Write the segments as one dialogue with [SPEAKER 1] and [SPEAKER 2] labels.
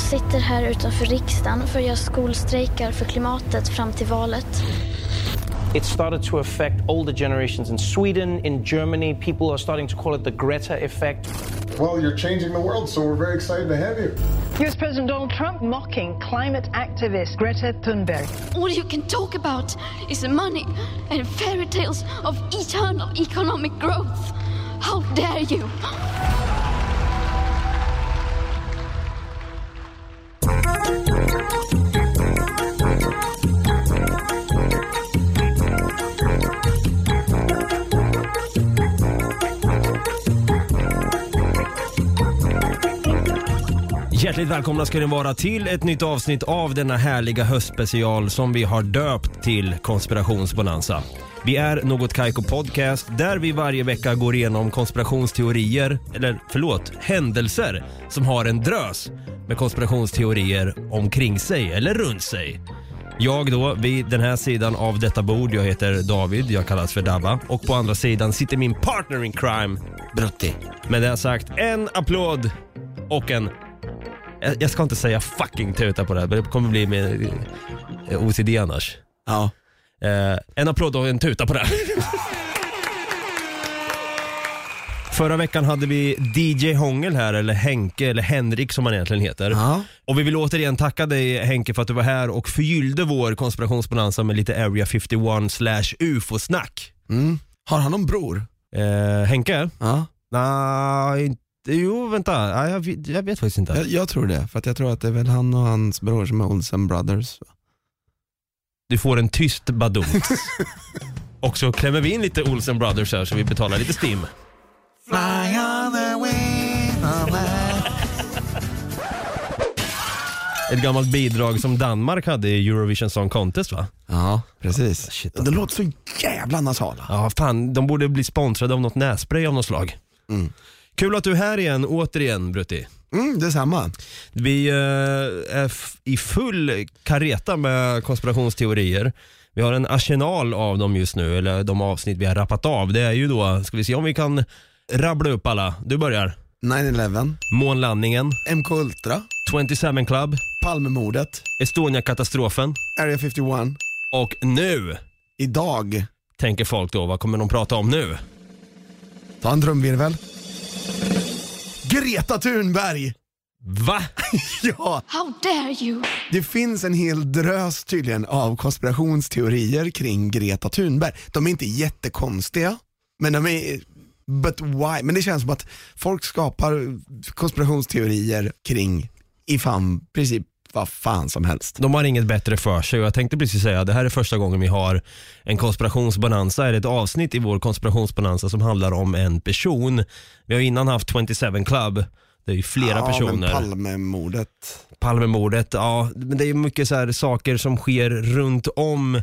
[SPEAKER 1] Jag sitter här utanför riksdagen för jag skolstrejkar för klimatet fram till valet.
[SPEAKER 2] It started to affect older generations in Sweden, in Germany. People are starting to call it the Greta effect.
[SPEAKER 3] Well, you're changing the world, so we're very excited to have you.
[SPEAKER 4] US President Donald Trump mocking climate activist Greta Thunberg.
[SPEAKER 5] All you can talk about is money and fairy tales of eternal economic growth. How dare you!
[SPEAKER 6] Hjärtligt välkomna ska ni vara till ett nytt avsnitt av denna härliga höstspecial som vi har döpt till Konspirationsbonanza. Vi är Något Kaiko Podcast där vi varje vecka går igenom konspirationsteorier, eller förlåt, händelser som har en drös med konspirationsteorier omkring sig eller runt sig. Jag då, vid den här sidan av detta bord, jag heter David, jag kallas för Dabba och på andra sidan sitter min partner in crime, Brutti. Med det sagt, en applåd och en jag, jag ska inte säga fucking tuta på det här, men det kommer bli med eh, OCD annars.
[SPEAKER 7] Ja.
[SPEAKER 6] Eh, en applåd och en tuta på det. här. Förra veckan hade vi DJ Hångel här, eller Henke, eller Henrik som han egentligen heter.
[SPEAKER 7] Ja.
[SPEAKER 6] Och vi vill återigen tacka dig Henke för att du var här och förgyllde vår konspirationsbonanza med lite Area 51 slash ufo-snack.
[SPEAKER 7] Mm. Har han någon bror?
[SPEAKER 6] Eh, Henke?
[SPEAKER 7] Ja.
[SPEAKER 6] Nej, inte, jo vänta, Nej, jag, vet- jag vet faktiskt inte.
[SPEAKER 7] Jag, jag tror det, för att jag tror att det är väl han och hans bror som är Olsen Brothers.
[SPEAKER 6] Du får en tyst badunk. och så klämmer vi in lite Olsen Brothers här så vi betalar lite STIM.
[SPEAKER 7] Fly on the wing of
[SPEAKER 6] Ett gammalt bidrag som Danmark hade i Eurovision Song Contest va?
[SPEAKER 7] Ja, precis.
[SPEAKER 6] Shit,
[SPEAKER 7] Det låter så jävla nasala.
[SPEAKER 6] Ja fan, de borde bli sponsrade av något nässpray av något slag. Kul att du är här igen, återigen Brutti.
[SPEAKER 7] Mm, detsamma.
[SPEAKER 6] Vi eh, är i full kareta med konspirationsteorier. Vi har en arsenal av dem just nu, eller de avsnitt vi har rappat av. Det är ju då, ska vi se om vi kan rabbla upp alla. Du börjar.
[SPEAKER 7] 9-11,
[SPEAKER 6] Månlandningen,
[SPEAKER 7] MK Ultra,
[SPEAKER 6] 27 Club,
[SPEAKER 7] Palmemordet,
[SPEAKER 6] Estonia-katastrofen
[SPEAKER 7] Area 51.
[SPEAKER 6] och nu
[SPEAKER 7] Idag,
[SPEAKER 6] tänker folk då, vad kommer de prata om nu?
[SPEAKER 7] ta en trumvirvel. Greta Thunberg!
[SPEAKER 6] Va?
[SPEAKER 7] Ja,
[SPEAKER 5] How dare you!
[SPEAKER 7] det finns en hel drös tydligen av konspirationsteorier kring Greta Thunberg. De är inte jättekonstiga, men de är But why? Men det känns som att folk skapar konspirationsteorier kring i fan, princip vad fan som helst.
[SPEAKER 6] De har inget bättre för sig och jag tänkte precis säga det här är första gången vi har en konspirationsbonanza, eller ett avsnitt i vår konspirationsbonanza som handlar om en person. Vi har innan haft 27 Club, det är ju flera
[SPEAKER 7] ja,
[SPEAKER 6] personer.
[SPEAKER 7] Men Palmemordet.
[SPEAKER 6] Palmemordet, ja men det är mycket så här saker som sker runt om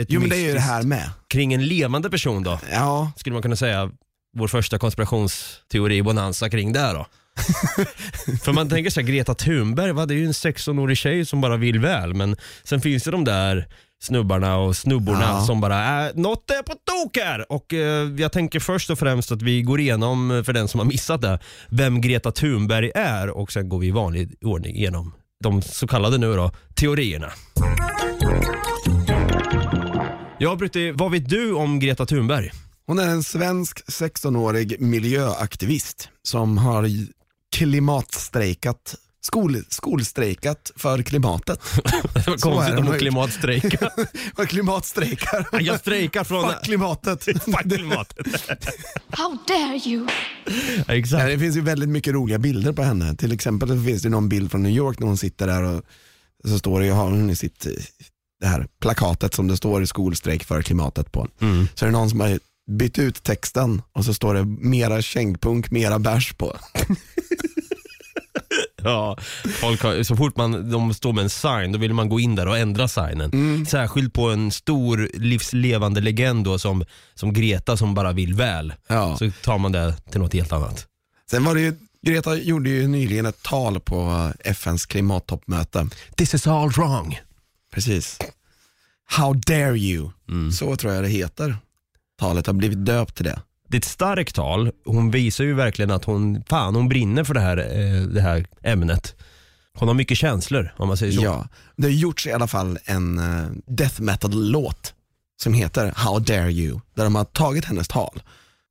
[SPEAKER 6] ett
[SPEAKER 7] Jo men det är ju det här med.
[SPEAKER 6] kring en levande person då,
[SPEAKER 7] Ja,
[SPEAKER 6] skulle man kunna säga. Vår första konspirationsteori bonanza kring det då. För man tänker så här, Greta Thunberg, va? det är ju en 16-årig tjej som bara vill väl, men sen finns det de där snubbarna och snubborna
[SPEAKER 7] Ja.
[SPEAKER 6] som bara, äh, något är på tok här! Och eh, jag tänker först och främst att vi går igenom, eh, för den som har missat det, vem Greta Thunberg är och sen går vi i vanlig ordning igenom de så kallade nu då, teorierna. Ja Brutti, vad vet du om Greta Thunberg?
[SPEAKER 7] hon är en svensk 16-årig miljöaktivist som har klimatstrejkat, skol, skolstrejkat för klimatet.
[SPEAKER 6] Det var konstigt om hon klimatstrejkar.
[SPEAKER 7] Klimatstrejkar.
[SPEAKER 6] Jag strejkar från...
[SPEAKER 7] Fuck klimatet.
[SPEAKER 6] Fuck klimatet.
[SPEAKER 5] How dare you!
[SPEAKER 6] Ja,
[SPEAKER 7] Ja,
[SPEAKER 6] exakt.
[SPEAKER 7] det finns ju väldigt mycket roliga bilder på henne. Till exempel så finns det någon bild från New York när hon sitter där och så står det, har hon i sitt, eh, det här plakatet som det står skolstrejk för klimatet på.
[SPEAKER 6] Mm.
[SPEAKER 7] Så är det någon som har bytt ut texten och så står det mera kängpunk, mera bärs på.
[SPEAKER 6] Ja, folk har, så fort man, de står med en sign, då vill man gå in där och ändra signen. Särskilt på en stor livslevande legend då, som, som Greta som bara vill väl.
[SPEAKER 7] Ja.
[SPEAKER 6] Så tar man det till något helt annat.
[SPEAKER 7] Sen var det ju, Greta gjorde ju nyligen ett tal på FNs klimattoppmöte.
[SPEAKER 6] This is all wrong.
[SPEAKER 7] Precis. How dare you? Så tror jag det heter. Talet har blivit döpt till det.
[SPEAKER 6] Det är ett starkt tal. Hon visar ju verkligen att hon, fan hon brinner för det här, eh, det här ämnet. Hon har mycket känslor om man säger så.
[SPEAKER 7] Ja, det har gjorts i alla fall en eh, death metal-låt som heter How dare you, där de har tagit hennes tal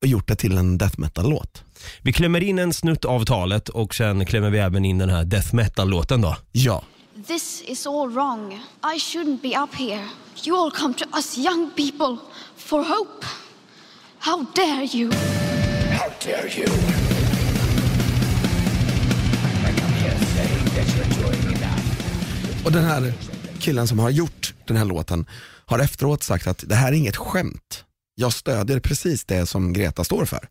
[SPEAKER 7] och gjort det till en death metal-låt.
[SPEAKER 6] Vi klämmer in en snutt av talet och sen klämmer vi även in den här death metal-låten då.
[SPEAKER 7] Ja,
[SPEAKER 5] This is all wrong. I shouldn't be up here. You all come to us young people for hope. How dare you?
[SPEAKER 7] och den här killen som har gjort den här låten har efteråt sagt att det här är inget skämt. Jag stödjer precis det som Greta står för.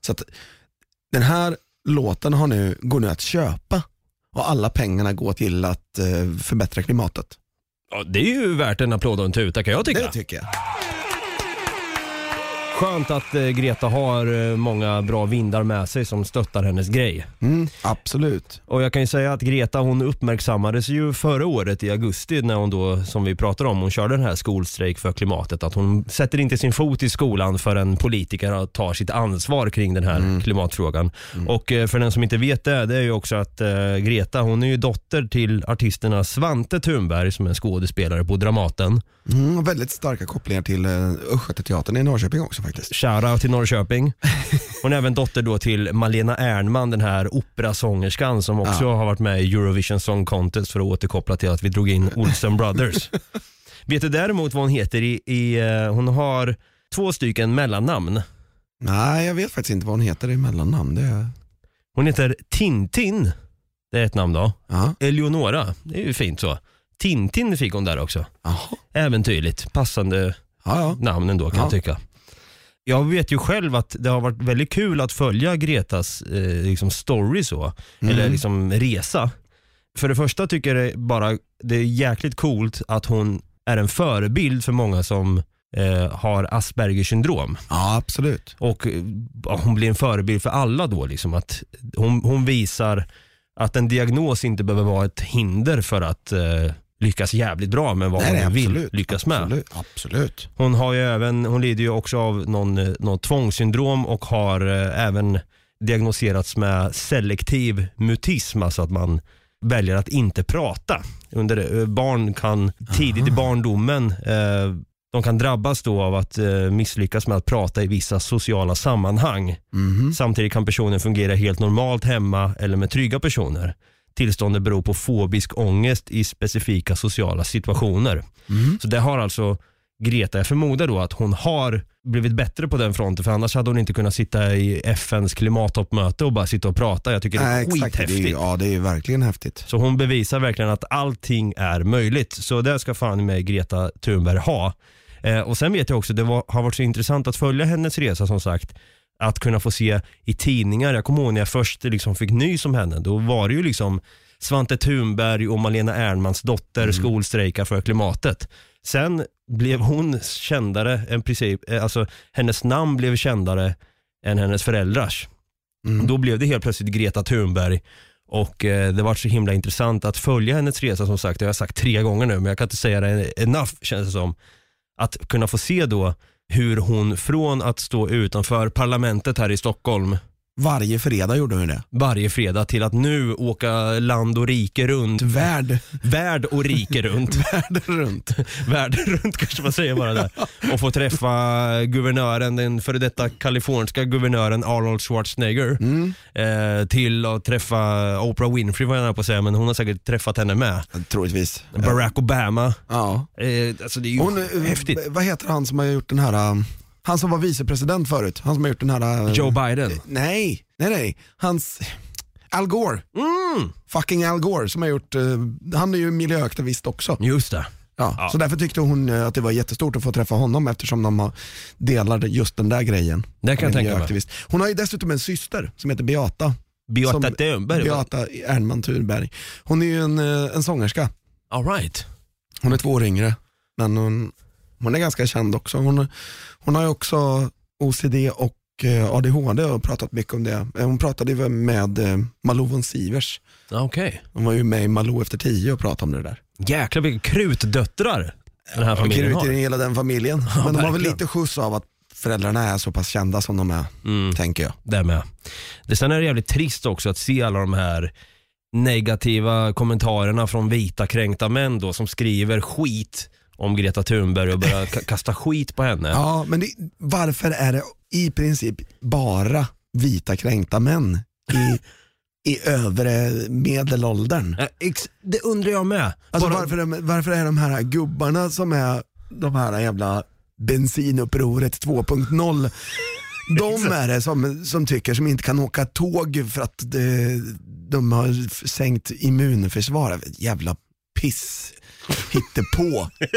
[SPEAKER 7] Så att den här låten har nu, går nu att köpa och alla pengarna går till att eh, förbättra klimatet.
[SPEAKER 6] Ja, det är ju värt en applåd och en tuta kan jag tycka.
[SPEAKER 7] Det tycker jag.
[SPEAKER 6] Skönt att eh, Greta har eh, många bra vindar med sig som stöttar hennes grej.
[SPEAKER 7] Mm, absolut.
[SPEAKER 6] Och jag kan ju säga att Greta hon uppmärksammades ju förra året i augusti när hon då, som vi pratade om, hon körde den här skolstrejk för klimatet. Att hon sätter inte sin fot i skolan förrän politiker tar sitt ansvar kring den här klimatfrågan. Och eh, för den som inte vet det, det är ju också att eh, Greta hon är ju dotter till artisterna Svante Thunberg som är skådespelare på Dramaten.
[SPEAKER 7] Mm, och väldigt starka kopplingar till Östgötateatern i Norrköping också faktiskt.
[SPEAKER 6] Shoutout till Norrköping. Hon är även dotter då till Malena Ernman, den här operasångerskan som också har varit med i Eurovision Song Contest för att återkoppla till att vi drog in Olsen Brothers. Vet du däremot vad hon heter? I, i, eh, hon har två stycken mellannamn.
[SPEAKER 7] Nej, jag vet faktiskt inte vad hon heter i mellannamn. Det är...
[SPEAKER 6] Hon heter Tintin, det är ett namn då.
[SPEAKER 7] Ja.
[SPEAKER 6] Eleonora, det är ju fint så. Tintin fick hon där också.
[SPEAKER 7] Jaha.
[SPEAKER 6] Äventyrligt, passande
[SPEAKER 7] Ja, ja.
[SPEAKER 6] namn ändå kan
[SPEAKER 7] Ja.
[SPEAKER 6] jag tycka. Jag vet ju själv att det har varit väldigt kul att följa Gretas eh, liksom story så, eller liksom resa. För det första tycker jag det bara det är jäkligt coolt att hon är en förebild för många som eh, har Aspergers syndrom.
[SPEAKER 7] ja, absolut.
[SPEAKER 6] Och eh, hon blir en förebild för alla då. Liksom, att hon, hon visar att en diagnos inte behöver vara ett hinder för att eh, lyckas jävligt bra med vad
[SPEAKER 7] Nej, nej,
[SPEAKER 6] man vill
[SPEAKER 7] absolut.
[SPEAKER 6] lyckas med.
[SPEAKER 7] absolut. Absolut.
[SPEAKER 6] Hon, har ju även, hon lider ju också av någon, eh, någon tvångssyndrom och har eh, även diagnoserats med selektiv mutism, alltså att man väljer att inte prata. Under, eh, barn kan tidigt i barndomen eh, de kan drabbas då av att misslyckas med att prata i vissa sociala sammanhang. Samtidigt kan personen fungera helt normalt hemma eller med trygga personer. Tillståndet beror på fobisk ångest i specifika sociala situationer. Så det har alltså Greta, jag förmodar då att hon har blivit bättre på den fronten för annars hade hon inte kunnat sitta i FNs klimattoppmöte och bara sitta och prata. Jag tycker det är
[SPEAKER 7] exakt. Det är,
[SPEAKER 6] skithäftigt.
[SPEAKER 7] ja, det är verkligen häftigt.
[SPEAKER 6] Så hon bevisar verkligen att allting är möjligt. Så det ska fan med Greta Thunberg ha. Eh, och sen vet jag också, det var, har varit så intressant att följa hennes resa som sagt. Att kunna få se i tidningar, jag kommer ihåg när jag först liksom fick nys om henne, då var det ju liksom Svante Thunberg och Malena Ernmans dotter skolstrejkar för klimatet. Sen blev hon kändare, en princip, eh, alltså hennes namn blev kändare än hennes föräldrars. Då blev det helt plötsligt Greta Thunberg och eh, det var så himla intressant att följa hennes resa som sagt, det har jag sagt tre gånger nu men jag kan inte säga det enough känns det som. Att kunna få se då hur hon från att stå utanför parlamentet här i Stockholm
[SPEAKER 7] varje fredag gjorde hon det.
[SPEAKER 6] varje fredag till att nu åka land och rike runt.
[SPEAKER 7] Värld,
[SPEAKER 6] Värld och rike runt.
[SPEAKER 7] världen runt.
[SPEAKER 6] Världen runt kanske man säger bara där. Och få träffa guvernören, den före detta kaliforniska guvernören Arnold Schwarzenegger. Eh, till att träffa Oprah Winfrey var jag nära på att säga, men hon har säkert träffat henne med.
[SPEAKER 7] Troligtvis.
[SPEAKER 6] Barack Obama.
[SPEAKER 7] Ja.
[SPEAKER 6] Eh, alltså det är ju
[SPEAKER 7] Hon, eh,
[SPEAKER 6] häftigt.
[SPEAKER 7] Vad heter han som har gjort den här, um, han som var vicepresident förut, han som har gjort den här... uh,
[SPEAKER 6] Joe Biden.
[SPEAKER 7] Nej, nej nej. Hans, Al Gore.
[SPEAKER 6] Mm,
[SPEAKER 7] Fucking Al Gore som har gjort, uh, han är ju miljöaktivist också.
[SPEAKER 6] just det.
[SPEAKER 7] Ja,
[SPEAKER 6] Ja.
[SPEAKER 7] Så därför tyckte hon uh, att det var jättestort att få träffa honom eftersom de delade just den där grejen.
[SPEAKER 6] Det kan jag tänka mig.
[SPEAKER 7] Hon har ju dessutom en syster som heter Beata.
[SPEAKER 6] Beata
[SPEAKER 7] Som-
[SPEAKER 6] Thunberg.
[SPEAKER 7] Beata Ernman Thunberg. Hon är ju en, en sångerska.
[SPEAKER 6] All right.
[SPEAKER 7] Hon är två år yngre, men hon, hon är ganska känd också. Hon, hon har ju också OCD och eh, ADHD och pratat mycket om det. Eh, Hon pratade ju med eh, Malou von Sivers.
[SPEAKER 6] Okej.
[SPEAKER 7] Hon var ju med i Malou efter tio och pratade om det där.
[SPEAKER 6] Jäklar vilka krutdöttrar den här familjen
[SPEAKER 7] Och
[SPEAKER 6] har.
[SPEAKER 7] i hela den familjen. Men de har väl
[SPEAKER 6] verkligen.
[SPEAKER 7] lite skjuts av att föräldrarna är så pass kända som de är,
[SPEAKER 6] Mm.
[SPEAKER 7] tänker jag.
[SPEAKER 6] Det med. Det, sen är det jävligt trist också att se alla de här negativa kommentarerna från vita kränkta män då som skriver skit om Greta Thunberg och börjar ka- kasta skit på henne.
[SPEAKER 7] Ja, men det, varför är det i princip bara vita kränkta män i, i övre medelåldern?
[SPEAKER 6] Eh, Det undrar jag med.
[SPEAKER 7] Alltså
[SPEAKER 6] Bara-
[SPEAKER 7] varför, är- varför är de här gubbarna som är de här jävla bensinupproret 2.0 de är det som, som tycker som inte kan åka tåg för att det, de har sänkt immunförsvaret. Jävla piss på.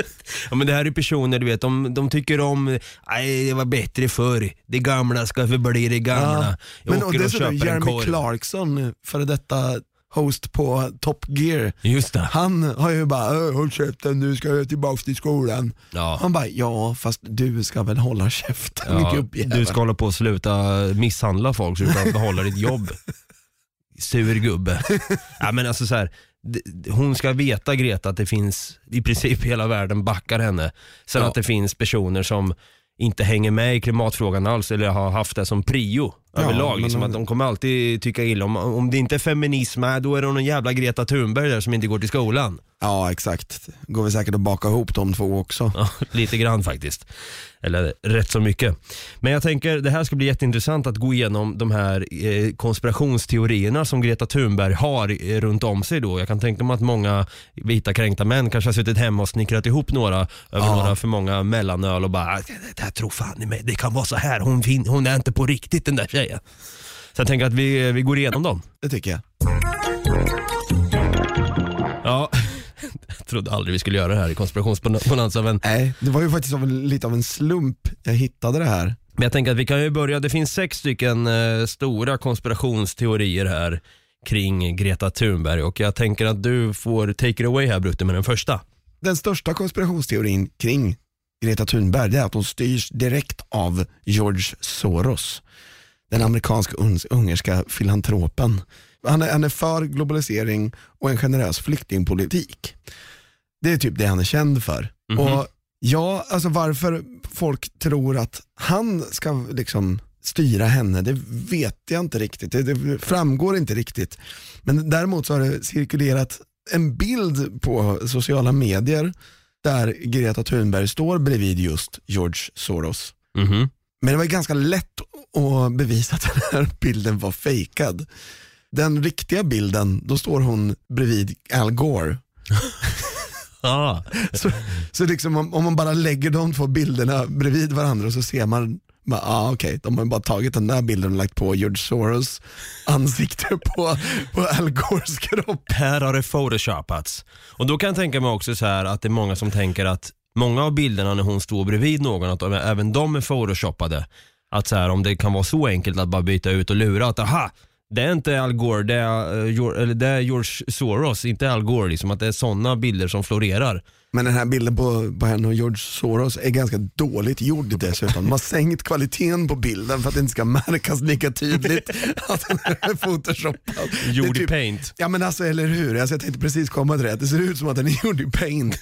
[SPEAKER 6] Ja, men det här är personer, du vet, de, de tycker om, nej det var bättre förr, det gamla ska förbli det gamla. Jag
[SPEAKER 7] Men och
[SPEAKER 6] åker och
[SPEAKER 7] dessutom
[SPEAKER 6] köper en
[SPEAKER 7] Jeremy
[SPEAKER 6] korv.
[SPEAKER 7] Clarkson, före detta host på Top Gear.
[SPEAKER 6] Just det.
[SPEAKER 7] Han har ju bara, "Äh, håll käften nu ska jag tillbaka till skolan.
[SPEAKER 6] Ja.
[SPEAKER 7] Han bara, ja fast du ska väl hålla käften
[SPEAKER 6] Ja, du ska hålla på och sluta misshandla folk så du kan behålla ditt jobb. Sur gubbe. Ja, men alltså så här, hon ska veta Greta att det finns, i princip hela världen backar henne. Sen
[SPEAKER 7] Ja.
[SPEAKER 6] att det finns personer som inte hänger med i klimatfrågan alls eller har haft det som prio
[SPEAKER 7] Ja,
[SPEAKER 6] överlag. Liksom att de kommer alltid tycka illa om, om det inte är feminism, då är det någon jävla Greta Thunberg där som inte går till skolan.
[SPEAKER 7] Ja exakt, går vi säkert att baka ihop de två också.
[SPEAKER 6] Ja, lite grann faktiskt. Eller rätt så mycket. Men jag tänker det här ska bli jätteintressant att gå igenom de här eh, konspirationsteorierna som Greta Thunberg har eh, runt om sig då. Jag kan tänka mig att många vita kränkta män kanske har suttit hemma och snickrat ihop några över
[SPEAKER 7] Ja.
[SPEAKER 6] några för många mellanöl och bara, "Ah, det här tror fan i mig, det kan vara så här. Hon, fin- hon är inte på riktigt den där tjejen. Så jag tänker att vi, vi går igenom dem.
[SPEAKER 7] Det tycker jag.
[SPEAKER 6] Ja, jag trodde aldrig vi skulle göra det här i konspirationsbonanza men
[SPEAKER 7] Nej, det var ju faktiskt av en, lite av en slump jag hittade det här.
[SPEAKER 6] Men jag tänker att vi kan ju börja, det finns sex stycken eh, stora konspirationsteorier här kring Greta Thunberg och jag tänker att du får take it away här Brutte med den första.
[SPEAKER 7] Den största konspirationsteorin kring Greta Thunberg är att hon styrs direkt av George Soros. Den amerikansk-ungerska filantropen. Han är, han är för globalisering och en generös flyktingpolitik. Det är typ det han är känd för.
[SPEAKER 6] Mhm.
[SPEAKER 7] Och ja, alltså varför folk tror att han ska liksom styra henne, det vet jag inte riktigt. Det, det framgår inte riktigt. Men däremot så har det cirkulerat en bild på sociala medier där Greta Thunberg står bredvid just George Soros.
[SPEAKER 6] Mhm.
[SPEAKER 7] Men det var ganska lätt att bevisa att den här bilden var fejkad. Den riktiga bilden, då står hon bredvid Al Gore.
[SPEAKER 6] Ah.
[SPEAKER 7] Så, så liksom om, om man bara lägger de två bilderna bredvid varandra så ser man, bara, ah, okej, de har bara tagit den där bilden och lagt på George Soros ansikte på, på Al Gores kropp.
[SPEAKER 6] Här har det photoshopats. Och då kan jag tänka mig också så här att det är många som tänker att många av bilderna när hon står bredvid någon, att de, även de är photoshoppade. Att så här, om det kan vara så enkelt att bara byta ut och lura att aha, det är inte Al Gore, det är, eh, eller det är George Soros, inte Al Gore. Liksom, att det är sådana bilder som florerar.
[SPEAKER 7] Men den här bilden på, på henne och George Soros är ganska dåligt gjord dessutom. De har sänkt kvaliteten på bilden för att det inte ska märkas lika tydligt att den är är
[SPEAKER 6] Gjord i
[SPEAKER 7] typ-
[SPEAKER 6] paint.
[SPEAKER 7] Ja men alltså eller hur, alltså, jag tänkte precis komma till det. Det ser ut som att den är gjord i paint.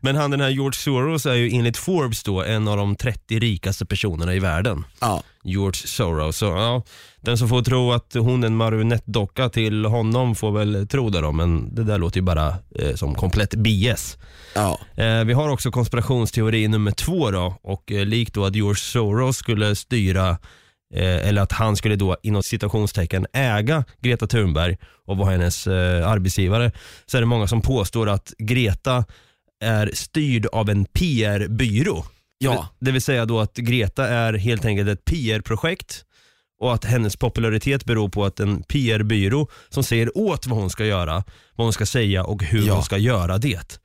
[SPEAKER 6] Men han den här George Soros är ju enligt Forbes då en av de 30 rikaste personerna i världen.
[SPEAKER 7] Ja.
[SPEAKER 6] George Soros. Så, ja, den som får tro att hon är en marionettdocka till honom får väl tro det då, men det där låter ju bara eh, som komplett BS.
[SPEAKER 7] Ja.
[SPEAKER 6] Eh, vi har också konspirationsteori nummer två då och eh, likt då att George Soros skulle styra eh, eller att han skulle då inom citationstecken äga Greta Thunberg och vara hennes eh, arbetsgivare så är det många som påstår att Greta är styrd av en PR-byrå.
[SPEAKER 7] Ja.
[SPEAKER 6] Det, vill säga då att Greta är helt enkelt ett PR-projekt och att hennes popularitet beror på att en PR-byrå som säger åt vad hon ska göra, vad hon ska säga och hur
[SPEAKER 7] Ja.
[SPEAKER 6] hon ska göra det.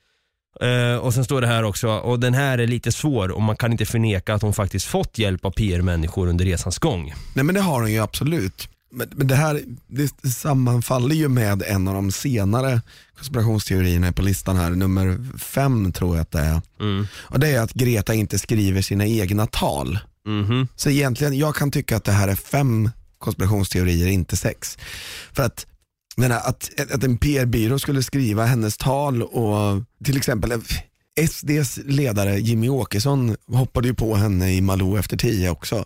[SPEAKER 6] Eh, och sen står det här också, och den här är lite svår och man kan inte förneka att hon faktiskt fått hjälp av PR-människor under resans gång.
[SPEAKER 7] Nej men det har hon ju absolut. Men, men det här det sammanfaller ju med en av de senare konspirationsteorierna på listan här, nummer fem tror jag att det är.
[SPEAKER 6] Mm.
[SPEAKER 7] Och det är att Greta inte skriver sina egna tal.
[SPEAKER 6] Mhm.
[SPEAKER 7] Så egentligen, jag kan tycka att det här är fem konspirationsteorier, inte sex. För att, menar, att, att en PR-byrå skulle skriva hennes tal och till exempel SDs ledare Jimmy Åkesson hoppade ju på henne i Malou efter tio också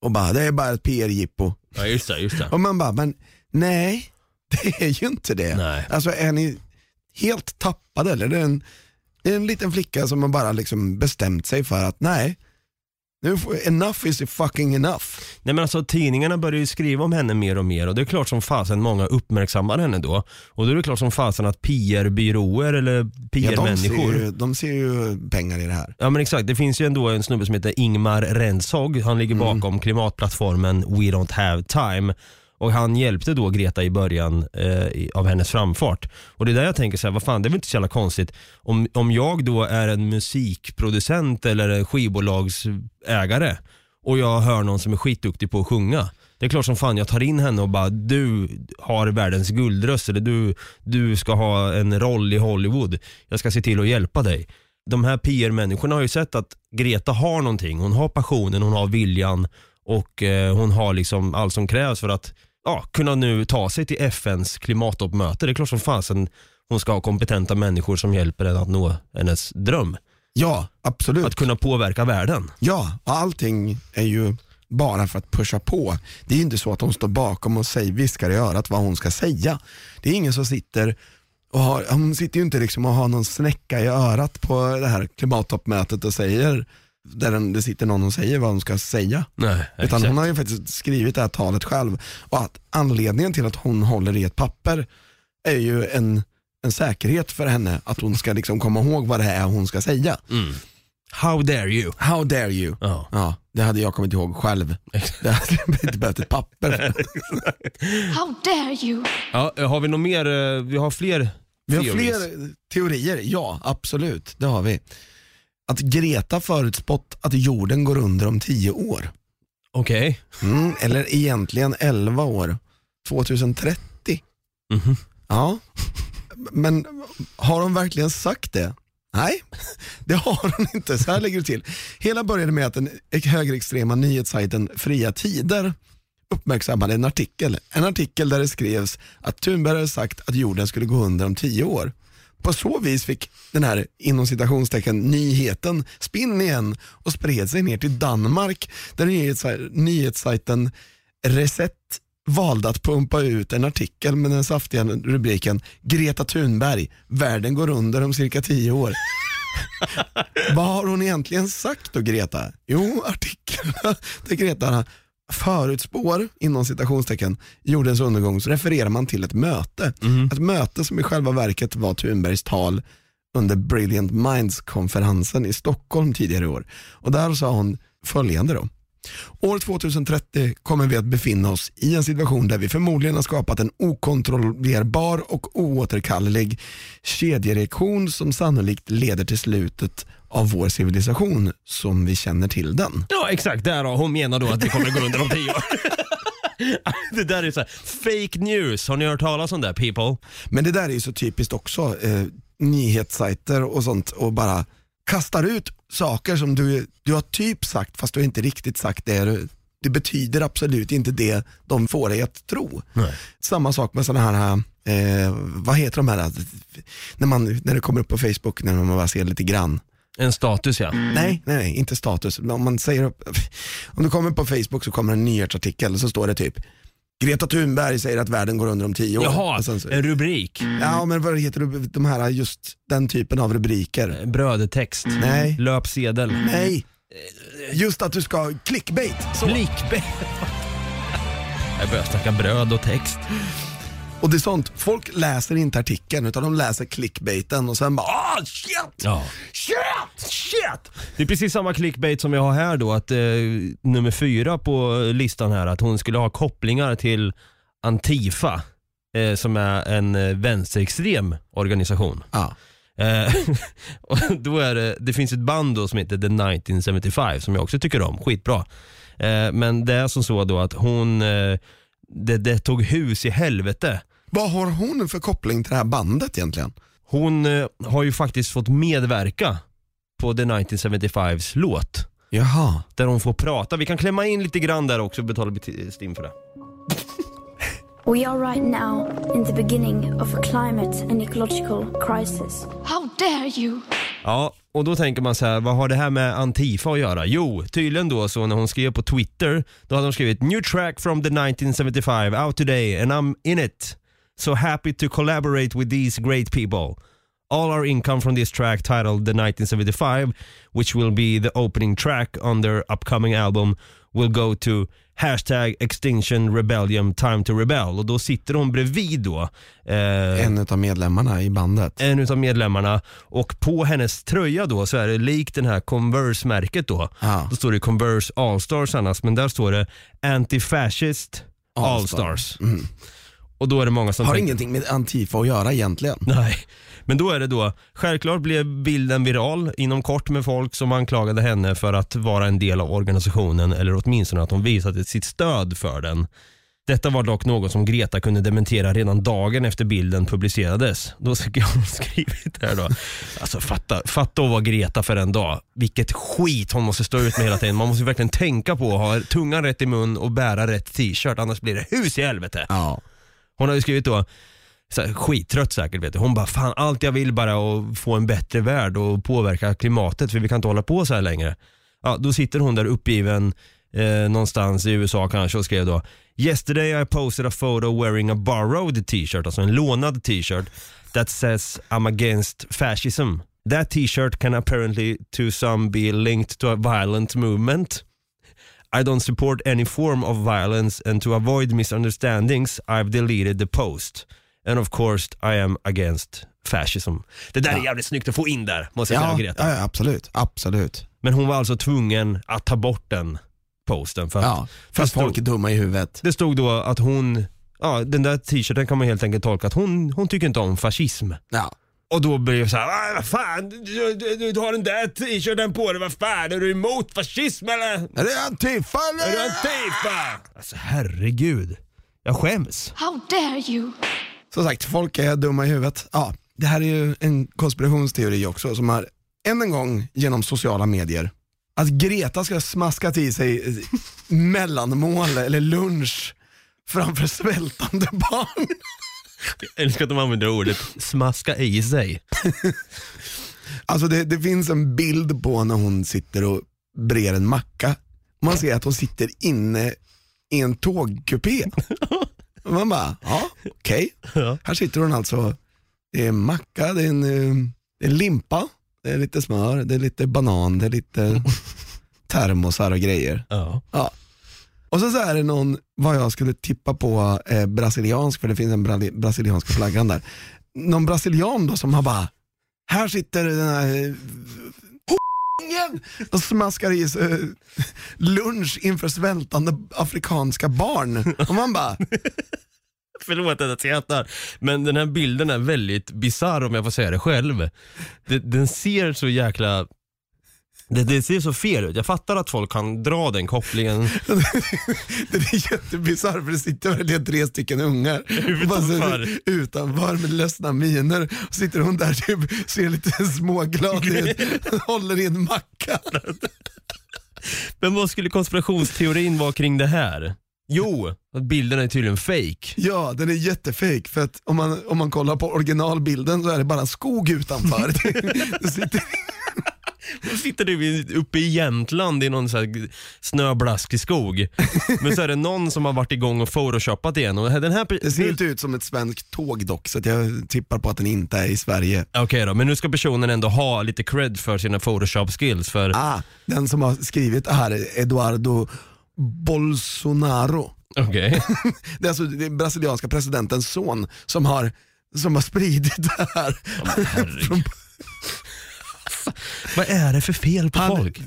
[SPEAKER 7] och bara, det är bara ett PR-jippo.
[SPEAKER 6] Ja just det, just det.
[SPEAKER 7] Och man bara, men nej, Det är ju inte det.
[SPEAKER 6] Nej.
[SPEAKER 7] Alltså är ni helt tappade eller är det en, det är en liten flicka som har bara liksom bestämt sig för att nej, nu enough is fucking enough.
[SPEAKER 6] Nej men alltså tidningarna börjar ju skriva om henne mer och mer och det är klart som fasen många uppmärksammar henne då. Och då är det klart som fasen att PR-byråer eller
[SPEAKER 7] Ja, de, ser
[SPEAKER 6] PR-människor
[SPEAKER 7] ju, de ser ju pengar i det här.
[SPEAKER 6] Ja men exakt, det finns ju ändå en snubbe som heter Ingmar Rentzhog. Han ligger bakom klimatplattformen We Don't Have Time. Och han hjälpte då Greta i början eh, av hennes framfart. Och det är där jag tänker så här, vad fan det är väl inte så jävla konstigt. Om, om jag då är en musikproducent eller en skivbolagsägare och jag hör någon som är skitduktig på att sjunga. Det är klart som fan jag tar in henne och bara du har världens guldröst eller du, du ska ha en roll i Hollywood. Jag ska se till att hjälpa dig de här PR-människorna har ju sett att Greta har någonting. Hon har passionen, hon har viljan och eh, hon har liksom allt som krävs för att ja, kunna nu ta sig till FNs klimattoppmöte. Det är klart som fasen hon ska ha kompetenta människor som hjälper henne att nå hennes dröm.
[SPEAKER 7] Ja, absolut.
[SPEAKER 6] Att kunna påverka världen.
[SPEAKER 7] Ja, och allting är ju bara för att pusha på. Det är ju inte så att hon står bakom och säger, viskar i örat vad hon ska säga. Det är ingen som sitter och har, hon sitter ju inte liksom och har någon snäcka i örat på det här klimattoppmötet och säger, där den- det sitter någon och säger vad hon ska säga.
[SPEAKER 6] Nej,
[SPEAKER 7] Utan
[SPEAKER 6] exakt.
[SPEAKER 7] hon har ju faktiskt skrivit det här talet själv och att anledningen till att hon håller i ett papper är ju en, en säkerhet för henne att hon ska liksom komma ihåg vad det är hon ska säga.
[SPEAKER 6] How dare you?
[SPEAKER 7] How dare you?
[SPEAKER 6] Ja.
[SPEAKER 7] Ja, det hade jag kommit ihåg själv. Det hade jag inte behövt ett papper.
[SPEAKER 5] How dare you?
[SPEAKER 6] Ja, har vi något mer? eh, Vi har fler
[SPEAKER 7] Vi har fler teorier, ja absolut, det har vi. Att Greta förutspått att jorden går under om 10 år.
[SPEAKER 6] Okej.
[SPEAKER 7] Mm, eller egentligen 11 år. 2030.
[SPEAKER 6] Mhm.
[SPEAKER 7] Ja, men har hon verkligen sagt det? Nej, det har hon inte. Så här ligger det till. Hela började med att den högerextrema nyhetssajten Fria Tider uppmärksammade en artikel. En artikel där det skrevs att Thunberg hade sagt att jorden skulle gå under om tio år. På så vis fick den här inom citationstecken nyheten spinn igen och spred sig ner till Danmark där nyhetssaj- nyhetssajten Reset valde att pumpa ut en artikel med den saftiga rubriken Greta Thunberg, världen går under om cirka tio år. Vad har hon egentligen sagt då Greta? Jo, artikeln där Greta förutspår, inom citationstecken, jordens undergång så refererar man till ett möte. Ett möte som i själva verket var Thunbergs tal under Brilliant Minds-konferensen i Stockholm tidigare i år. Och där sa hon följande då. År 2030 kommer vi att befinna oss i en situation där vi förmodligen har skapat en okontrollerbar och oåterkallelig kedjereaktion som sannolikt leder till slutet av vår civilisation som vi känner till den.
[SPEAKER 6] Ja exakt, där har hon menar då att det kommer gå under om tio år. det där är så här, fake news, har ni hört talas om det people?
[SPEAKER 7] Men det där är ju så typiskt också, eh, nyhetssajter och sånt och bara kastar ut saker som du, du har typ sagt fast du har inte riktigt sagt det. Det betyder absolut inte det de får dig att tro.
[SPEAKER 6] Nej.
[SPEAKER 7] Samma sak med sådana här, eh, vad heter de här, när, man, när det kommer upp på Facebook när man bara ser lite grann.
[SPEAKER 6] En status ja.
[SPEAKER 7] Nej, nej, nej, inte status. Om, man säger, om du kommer på Facebook så kommer en nyhetsartikel och så står det typ Greta Thunberg säger att världen går under om tio år.
[SPEAKER 6] Jaha,
[SPEAKER 7] Och sen så,
[SPEAKER 6] en rubrik.
[SPEAKER 7] Ja men vad heter det, de här, just den typen av rubriker?
[SPEAKER 6] Brödtext.
[SPEAKER 7] Nej.
[SPEAKER 6] Löpsedel.
[SPEAKER 7] Nej. Just att du ska, clickbait. Så.
[SPEAKER 6] Clickbait. Jag börjar snacka bröd och text.
[SPEAKER 7] Och det är sånt, folk läser inte artikeln utan de läser clickbaiten och sen bara ah shit,
[SPEAKER 6] Ja.
[SPEAKER 7] shit, shit.
[SPEAKER 6] Det är precis samma clickbait som jag har här då, att eh, nummer fyra på listan här, att hon skulle ha kopplingar till Antifa, eh, som är en eh, vänsterextrem organisation.
[SPEAKER 7] Ja.
[SPEAKER 6] Eh, och då är det, det finns ett band då som heter The 1975 som jag också tycker om, skitbra. Eh, men det är som så då att hon, eh, det, det tog hus i helvete.
[SPEAKER 7] Vad har hon för koppling till det här bandet egentligen?
[SPEAKER 6] Hon eh, har ju faktiskt fått medverka på The 1975s låt.
[SPEAKER 7] Jaha.
[SPEAKER 6] Där hon får prata. Vi kan klämma in lite grann där också och betala beti- STIM för det.
[SPEAKER 1] We are right now in the beginning of a climate and ecological crisis.
[SPEAKER 5] How dare you?
[SPEAKER 6] Ja, och då tänker man så här, vad har det här med Antifa att göra? Jo, tydligen då så när hon skrev på Twitter, då hade hon skrivit “New track from the 1975 out today and I'm in it”. So happy to collaborate with these great people. All our income from this track titled The 1975, which will be the opening track on their upcoming album, will go to hashtag extinction rebellion time to rebel. Och då sitter hon bredvid då. Eh,
[SPEAKER 7] En av medlemmarna i bandet.
[SPEAKER 6] en utav medlemmarna och på hennes tröja då så är det likt den här Converse-märket då.
[SPEAKER 7] Ja.
[SPEAKER 6] Då står det Converse All-Stars annars men där står det Anti-Fascist
[SPEAKER 7] All-Star.
[SPEAKER 6] All-Stars. Och då är det många som
[SPEAKER 7] Har
[SPEAKER 6] tänker,
[SPEAKER 7] ingenting med Antifa att göra egentligen.
[SPEAKER 6] Nej. Men då är det då, självklart blev bilden viral inom kort med folk som anklagade henne för att vara en del av organisationen eller åtminstone att hon visade sitt stöd för den. Detta var dock något som Greta kunde dementera redan dagen efter bilden publicerades. Då har hon skrivit det här då. Alltså fatta, fatta att vara Greta för en dag. Vilket skit hon måste stå ut med hela tiden. Man måste verkligen tänka på att ha tungan rätt i mun och bära rätt t-shirt annars blir det hus i helvete.
[SPEAKER 7] Ja.
[SPEAKER 6] Hon har ju skrivit då, så här, skittrött säkert vet du. Hon bara, fan allt jag vill bara och att få en bättre värld och påverka klimatet för vi kan inte hålla på så här längre. Ja, då sitter hon där uppgiven eh, någonstans i USA kanske och skrev då Yesterday I posted a photo wearing a borrowed t-shirt, alltså en lånad t-shirt that says I'm against fascism. That t-shirt can apparently to some be linked to a violent movement. I don't support any form of violence and to avoid misunderstandings I've deleted the post. And of course I am against fascism. Det där är jävligt snyggt att få in där, måste jag
[SPEAKER 7] Ja,
[SPEAKER 6] säga Greta.
[SPEAKER 7] ja, ja, absolut. Absolut.
[SPEAKER 6] Men hon var alltså tvungen att ta bort den posten för att,
[SPEAKER 7] Ja, för att
[SPEAKER 6] stod-
[SPEAKER 7] folk är dumma i huvudet.
[SPEAKER 6] det stod då att hon, ja den där t-shirten kan man helt enkelt tolka att hon, hon tycker inte om fascism.
[SPEAKER 7] Ja.
[SPEAKER 6] Och då blir det så här, "Ah, vad fan, du, du, du har den där t-shirten på dig, vad fan, är du emot fascism eller?
[SPEAKER 7] Är det Antifa eller?
[SPEAKER 6] Är du Antifa? Alltså herregud, jag skäms.
[SPEAKER 5] How dare you?
[SPEAKER 7] Som sagt, folk är dumma i huvudet. Ja, det här är ju en konspirationsteori också som har än en gång genom sociala medier att Greta ska smaska till sig eh, mellanmål eller lunch framför svältande barn.
[SPEAKER 6] Jag älskar att de använder ordet smaska i sig.
[SPEAKER 7] Alltså det, det finns en bild på när hon sitter och brer en macka. Man ser att hon sitter inne i en tågkupé. Man bara, ja okej.
[SPEAKER 6] Ja.
[SPEAKER 7] Här sitter hon alltså, det är en macka, det är en, eh, det är en limpa, det är lite smör, det är lite banan, det är lite termosar och grejer.
[SPEAKER 6] Ja.
[SPEAKER 7] Ja. Och så, så är det någon, vad jag skulle tippa på, eh, brasiliansk, för det finns en bra, brasilianska flaggan där. Någon brasilian då som har bara, här sitter den här eh, ungen och smaskar i sig lunch inför svältande afrikanska barn. Och man bara,
[SPEAKER 6] Förlåt att jag skrattar, men den här bilden är väldigt bizarr om jag får säga det själv. Den ser så jäkla... Det, det ser så fel ut. Jag fattar att folk kan dra den kopplingen.
[SPEAKER 7] det är jättebisarrt för det sitter verkligen tre stycken ungar
[SPEAKER 6] Utanför.
[SPEAKER 7] utanför med ledsna miner. Och sitter hon där typ, ser lite småglad ut, håller i en macka.
[SPEAKER 6] Men vad skulle konspirationsteorin vara kring det här? Jo, att bilden är tydligen fake.
[SPEAKER 7] Ja, den är jättefejk för att om man, om man kollar på originalbilden så är det bara skog utanför. det sitter,
[SPEAKER 6] Då sitter du uppe i Jämtland i någon så här snöblaskig skog. Men så är det någon som har varit igång och photoshopat igen. Och den här
[SPEAKER 7] det ser inte ut som ett svenskt tåg dock, så att jag tippar på att den inte är i Sverige.
[SPEAKER 6] Okej då, men nu ska personen ändå ha lite cred för sina photoshop skills. För,
[SPEAKER 7] Ah, den som har skrivit det här är Eduardo Bolsonaro.
[SPEAKER 6] Okej.
[SPEAKER 7] Det är alltså den brasilianska presidentens son som har, som har spridit det här. Från-
[SPEAKER 6] Vad är det för fel på
[SPEAKER 7] han,
[SPEAKER 6] folk?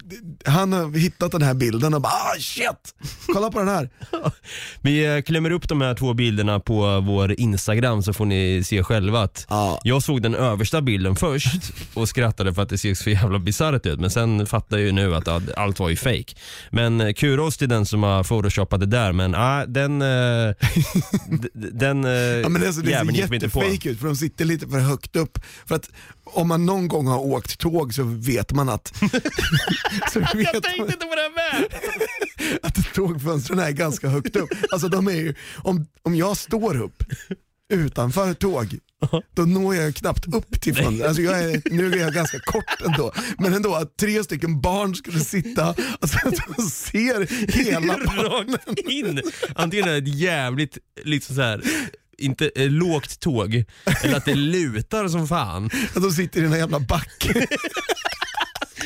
[SPEAKER 7] han har hittat den här bilden och bara ah, shit, kolla på den här.
[SPEAKER 6] Vi eh, klämmer upp de här två bilderna på vår Instagram så får ni se själva att
[SPEAKER 7] Ja.
[SPEAKER 6] jag såg den översta bilden först och skrattade för att det ser så jävla bisarrt ut men sen fattar jag ju nu att allt var ju fake. Men eh, kudos till den som har photoshopat det där men ah, den, eh, den eh,
[SPEAKER 7] Ja, men alltså, det ser
[SPEAKER 6] jäveln gick vi inte på.
[SPEAKER 7] jättefake ut för de sitter lite för högt upp. För att om man någon gång har åkt tåg så vet man att, så vet
[SPEAKER 6] Jag
[SPEAKER 7] man
[SPEAKER 6] tänkte inte på det med!
[SPEAKER 7] att tågfönstren är ganska högt upp. Alltså de är ju, om, om jag står upp utanför ett tåg, då når jag knappt upp till fönstret. Alltså jag är, nu är jag ganska kort ändå, men ändå att tre stycken barn skulle sitta alltså, att de ser hela.
[SPEAKER 6] Rakt in! Antingen är det ett jävligt liksom så här inte eh, lågt tåg, eller att det lutar som fan.
[SPEAKER 7] Att de sitter i den här jävla backen.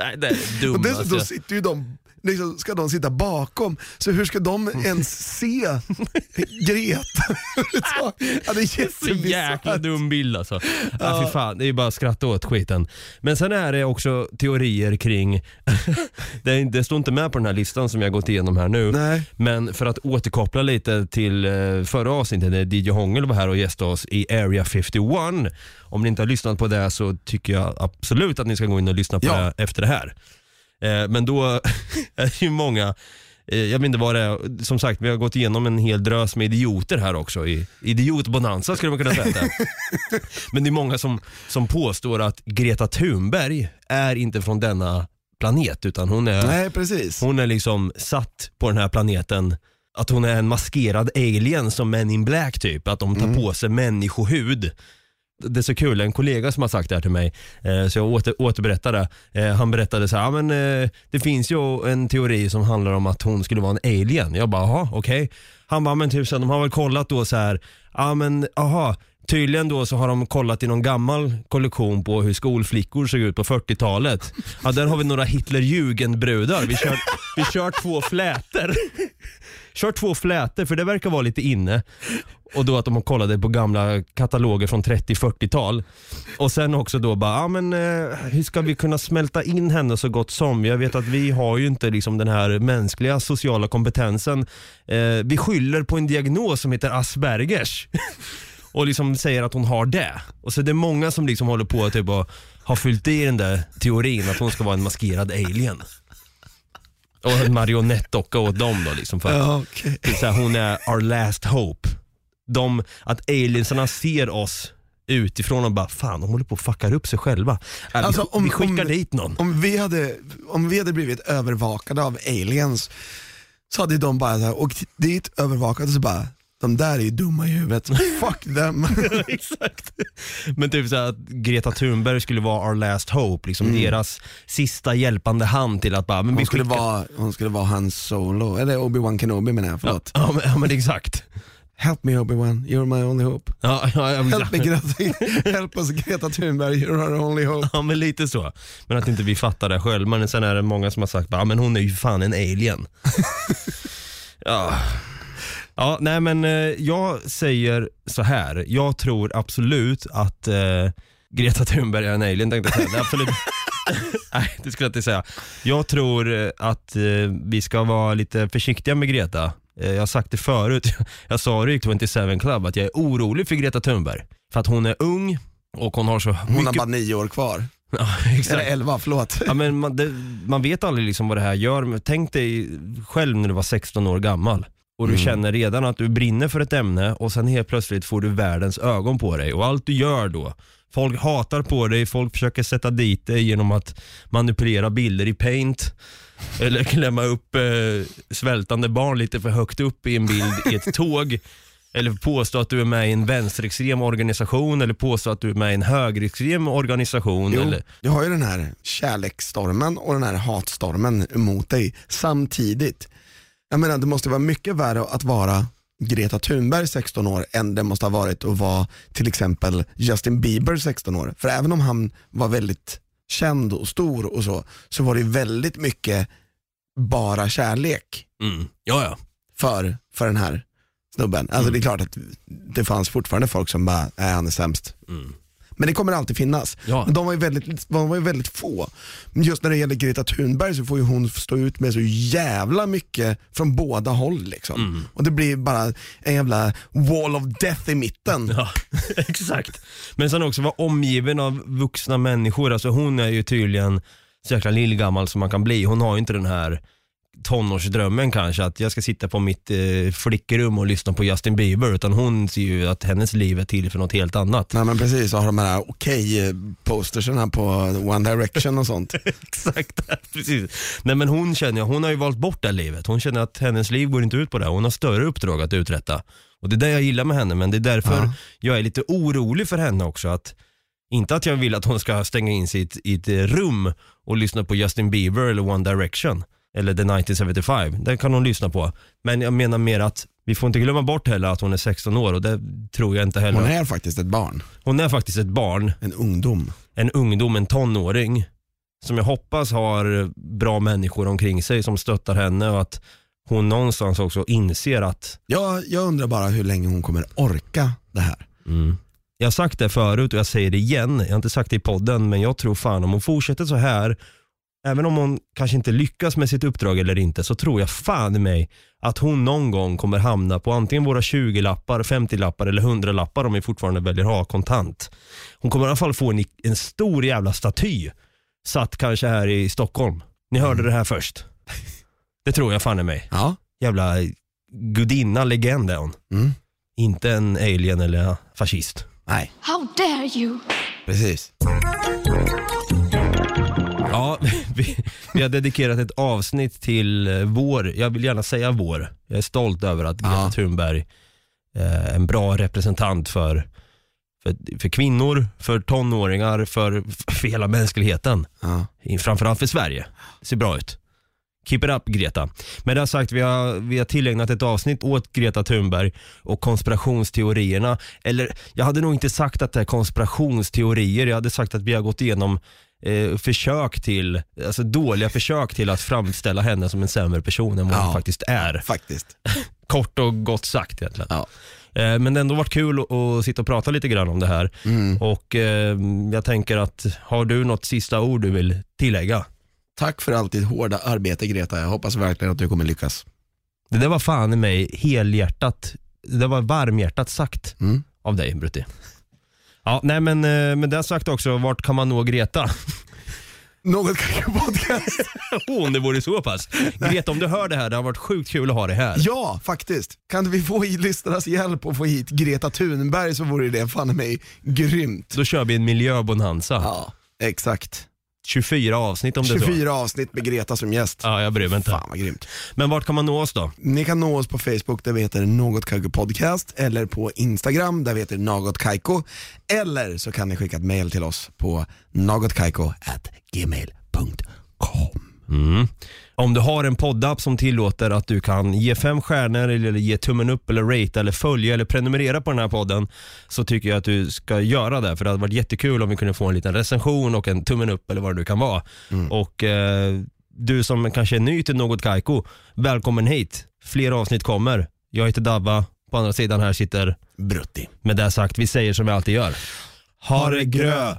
[SPEAKER 6] Nej, det är
[SPEAKER 7] Och
[SPEAKER 6] dumt
[SPEAKER 7] dessutom
[SPEAKER 6] alltså.
[SPEAKER 7] sitter ju de, liksom, ska de sitta bakom, så hur ska de ens se Greta? ja, det är
[SPEAKER 6] Så jäkla dum bild alltså. Ja. fy fan, det är ju bara att skratta åt skiten. Men sen är det också teorier kring, det, är, det står inte med på den här listan som jag gått igenom här nu.
[SPEAKER 7] Nej.
[SPEAKER 6] Men för att återkoppla lite till eh, förra avsnittet när DJ Hångel var här och gästade oss i Area 51. Om ni inte har lyssnat på det så tycker jag absolut att ni ska gå in och lyssna på
[SPEAKER 7] Ja.
[SPEAKER 6] det efter det här. Eh, men då är det ju många eh, jag vet inte vad det är, som sagt vi har gått igenom en hel drös med idioter här också. I idiotbonanza skulle man kunna säga det. Men det är många som, som påstår att Greta Thunberg är inte från denna planet utan hon är
[SPEAKER 7] Nej, precis.
[SPEAKER 6] hon är liksom satt på den här planeten att hon är en maskerad alien som Men in Black typ, att de tar
[SPEAKER 7] Mm.
[SPEAKER 6] på sig människohud. Det är så kul, en kollega som har sagt det här till mig, eh, så jag åter, återberättar det. Eh, han berättade så här, ah, men, eh, det finns ju en teori som handlar om att hon skulle vara en alien. Jag bara, jaha okej. Han bara, men typ tusen de har väl kollat då så här, ja men aha, Tydligen då så har de kollat i någon gammal kollektion på hur skolflickor såg ut på 40-talet. Ja, där har vi några Hitlerjugendbrudar. Vi kör, vi kör två flätor. Kör två flätor för det verkar vara lite inne. Och då att de kollade på gamla kataloger från 30-40-tal. Och sen också då bara, ja men eh, hur ska vi kunna smälta in henne så gott som? Jag vet att vi har ju inte liksom den här mänskliga sociala kompetensen. Eh, vi skyller på en diagnos som heter Aspergers. och liksom säger att hon har det. Och så det är många som liksom håller på att typ och har fyllt i den där teorin att hon ska vara en maskerad alien. Och en marionettdocka åt dem då liksom. För att det är så här, hon är our last hope. De, att aliensarna ser oss utifrån och bara fan de håller på att fuckar upp sig själva. Äh,
[SPEAKER 7] Alltså,
[SPEAKER 6] vi,
[SPEAKER 7] om-
[SPEAKER 6] vi skickar
[SPEAKER 7] om-
[SPEAKER 6] dit någon.
[SPEAKER 7] Om vi, hade, om vi hade blivit övervakade av aliens så hade de bara så här, åkt dit, övervakade och så bara, de där är ju dumma i huvudet, fuck them.
[SPEAKER 6] Exakt. Men typ så här att Greta Thunberg skulle vara our last hope, liksom deras sista hjälpande hand till att bara, men
[SPEAKER 7] Hon skulle,
[SPEAKER 6] skickar-
[SPEAKER 7] vara, hon skulle vara hans solo, eller Obi-Wan Kenobi menar jag, förlåt.
[SPEAKER 6] Ja, men, ja men exakt.
[SPEAKER 7] Help me Obi-Wan, you're my only hope.
[SPEAKER 6] Ja, ja, ja,
[SPEAKER 7] Help, me, Greta, help us Greta Thunberg, you're our only hope.
[SPEAKER 6] Ja men lite så. Men att inte vi fattar det själv. Men sen är det många som har sagt ja men hon är ju fan en alien. ja. ja, nej men eh, jag säger så här. Jag tror absolut att eh, Greta Thunberg är en alien tänkte jag säga. Absolut Nej, det skulle jag inte säga. Jag tror eh, att eh, vi ska vara lite försiktiga med Greta. Eh, jag har sagt det förut, jag sa det i 27 Club att jag är orolig för Greta Thunberg. För att hon är ung och hon har så
[SPEAKER 7] Hon har
[SPEAKER 6] mycket...
[SPEAKER 7] bara nio år kvar.
[SPEAKER 6] Ja,
[SPEAKER 7] Eller elva, förlåt.
[SPEAKER 6] Ja, men man, det, man vet aldrig liksom vad det här gör. Men Tänk dig själv när du var 16 år gammal och du känner redan att du brinner för ett ämne och sen helt plötsligt får du världens ögon på dig och allt du gör då Folk hatar på dig, folk försöker sätta dit dig genom att manipulera bilder i paint eller klämma upp eh, svältande barn lite för högt upp i en bild i ett tåg. Eller påstå att du är med i en vänsterextrem organisation eller påstå att du är med i en högerextrem organisation.
[SPEAKER 7] Jo,
[SPEAKER 6] Eller,
[SPEAKER 7] du har ju den här kärleksstormen och den här hatstormen emot dig samtidigt. Jag menar det måste vara mycket värre att vara Greta Thunberg 16 år än det måste ha varit att vara till exempel Justin Bieber 16 år. För även om han var väldigt känd och stor och så, så var det väldigt mycket bara kärlek
[SPEAKER 6] mm, ja, ja.
[SPEAKER 7] för, för den här snubben. Alltså det är klart att det fanns fortfarande folk som bara, nej han är sämst. Men det kommer alltid finnas.
[SPEAKER 6] Ja.
[SPEAKER 7] Men de var, ju väldigt, de var ju väldigt få. Men just när det gäller Greta Thunberg så får ju hon stå ut med så jävla mycket från båda håll. Liksom. Och det blir bara en jävla wall of death i mitten.
[SPEAKER 6] Ja, exakt. Men sen också vara omgiven av vuxna människor. Alltså hon är ju tydligen så jäkla lillgammal som man kan bli. Hon har ju inte den här tonårsdrömmen kanske att jag ska sitta på mitt eh, flickrum och lyssna på Justin Bieber utan hon ser ju att hennes liv är till för något helt annat.
[SPEAKER 7] Nej men precis, så har de här okej-postersen här på One Direction och sånt.
[SPEAKER 6] Exakt, precis. Nej men hon känner hon har ju valt bort det livet. Hon känner att hennes liv går inte ut på det. Hon har större uppdrag att uträtta. Och det är det jag gillar med henne men det är därför
[SPEAKER 7] Ja.
[SPEAKER 6] jag är lite orolig för henne också. Att, inte att jag vill att hon ska stänga in sig i ett, i ett rum och lyssna på Justin Bieber eller One Direction. Eller The 1975. Den kan hon lyssna på. Men jag menar mer att vi får inte glömma bort heller att hon är 16 år och det tror jag inte heller.
[SPEAKER 7] Hon är faktiskt ett barn,
[SPEAKER 6] hon är faktiskt ett barn,
[SPEAKER 7] en ungdom.
[SPEAKER 6] en ungdom, en tonåring som jag hoppas har bra människor omkring sig som stöttar henne och att hon någonstans också inser att
[SPEAKER 7] Jag, jag undrar bara hur länge hon kommer orka det här.
[SPEAKER 6] Jag har sagt det förut och jag säger det igen. Jag har inte sagt det i podden men jag tror fan om hon fortsätter så här, även om hon kanske inte lyckas med sitt uppdrag eller inte, så tror jag fan i mig att hon någon gång kommer hamna på antingen våra 20-lappar, 50-lappar eller 100-lappar om vi fortfarande väljer ha kontant. Hon kommer i alla fall få en, en stor jävla staty satt kanske här i Stockholm. Ni hörde det här först. Det tror jag fan i mig.
[SPEAKER 7] Ja.
[SPEAKER 6] Jävla gudinna, legend är hon.
[SPEAKER 7] Mm.
[SPEAKER 6] Inte en alien eller fascist.
[SPEAKER 7] Nej,
[SPEAKER 5] How dare you?
[SPEAKER 7] precis.
[SPEAKER 6] Ja, vi, vi har dedikerat ett avsnitt till eh, vår, jag vill gärna säga vår. Jag är stolt över att Greta
[SPEAKER 7] Ja.
[SPEAKER 6] Thunberg är en bra representant för, för, för kvinnor, för tonåringar, för, för hela mänskligheten.
[SPEAKER 7] Ja.
[SPEAKER 6] Framförallt för Sverige. Det ser bra ut. Keep it up Greta. Med det sagt, vi har, vi har tillägnat ett avsnitt åt Greta Thunberg och konspirationsteorierna. Eller jag hade nog inte sagt att det är konspirationsteorier, jag hade sagt att vi har gått igenom eh, försök till, alltså dåliga försök till att framställa henne som en sämre person än vad hon
[SPEAKER 7] Ja.
[SPEAKER 6] faktiskt är.
[SPEAKER 7] Faktiskt.
[SPEAKER 6] Kort och gott sagt egentligen.
[SPEAKER 7] Ja.
[SPEAKER 6] Eh, Men det har ändå varit kul att- att sitta och prata lite grann om det här.
[SPEAKER 7] Mm.
[SPEAKER 6] Och eh, jag tänker att, har du något sista ord du vill tillägga?
[SPEAKER 7] Tack för allt ditt hårda arbete Greta. Jag hoppas verkligen att du kommer lyckas.
[SPEAKER 6] Det där var fan i mig helhjärtat, det var varmhjärtat sagt
[SPEAKER 7] Mm.
[SPEAKER 6] av dig Brutti. Ja, nej men eh, med det sagt också, vart kan man nå Greta?
[SPEAKER 7] Något kanske podcast.
[SPEAKER 6] Om det vore så pass. Greta om du hör det här, det har varit sjukt kul att ha dig här.
[SPEAKER 7] Ja, faktiskt. Kan vi få hit lyssnarnas hjälp och få hit Greta Thunberg så vore det fan i mig grymt.
[SPEAKER 6] Då kör vi en miljöbonanza.
[SPEAKER 7] Ja, exakt.
[SPEAKER 6] 24 avsnitt om det är så.
[SPEAKER 7] 24 avsnitt med Greta som gäst.
[SPEAKER 6] Ja, jag bryr mig inte.
[SPEAKER 7] Fan vad grymt.
[SPEAKER 6] Men vart kan man nå oss då?
[SPEAKER 7] Ni kan nå oss på Facebook där vi heter Något Kaiko Podcast eller på Instagram där vi heter Något Kaiko. Eller så kan ni skicka ett mail till oss på nagotkaiko@gmail.com.
[SPEAKER 6] Mm. Om du har en poddapp som tillåter att du kan ge fem stjärnor eller ge tummen upp eller rate eller följa eller prenumerera på den här podden så tycker jag att du ska göra det för det hade varit jättekul om vi kunde få en liten recension och en tummen upp eller vad det nu kan vara. Och eh, du som kanske är ny till Något Kaiko, välkommen hit. Fler avsnitt kommer. Jag heter Dabba, på andra sidan här sitter,
[SPEAKER 7] Brutti.
[SPEAKER 6] med det sagt, vi säger som vi alltid gör. Ha det gröt!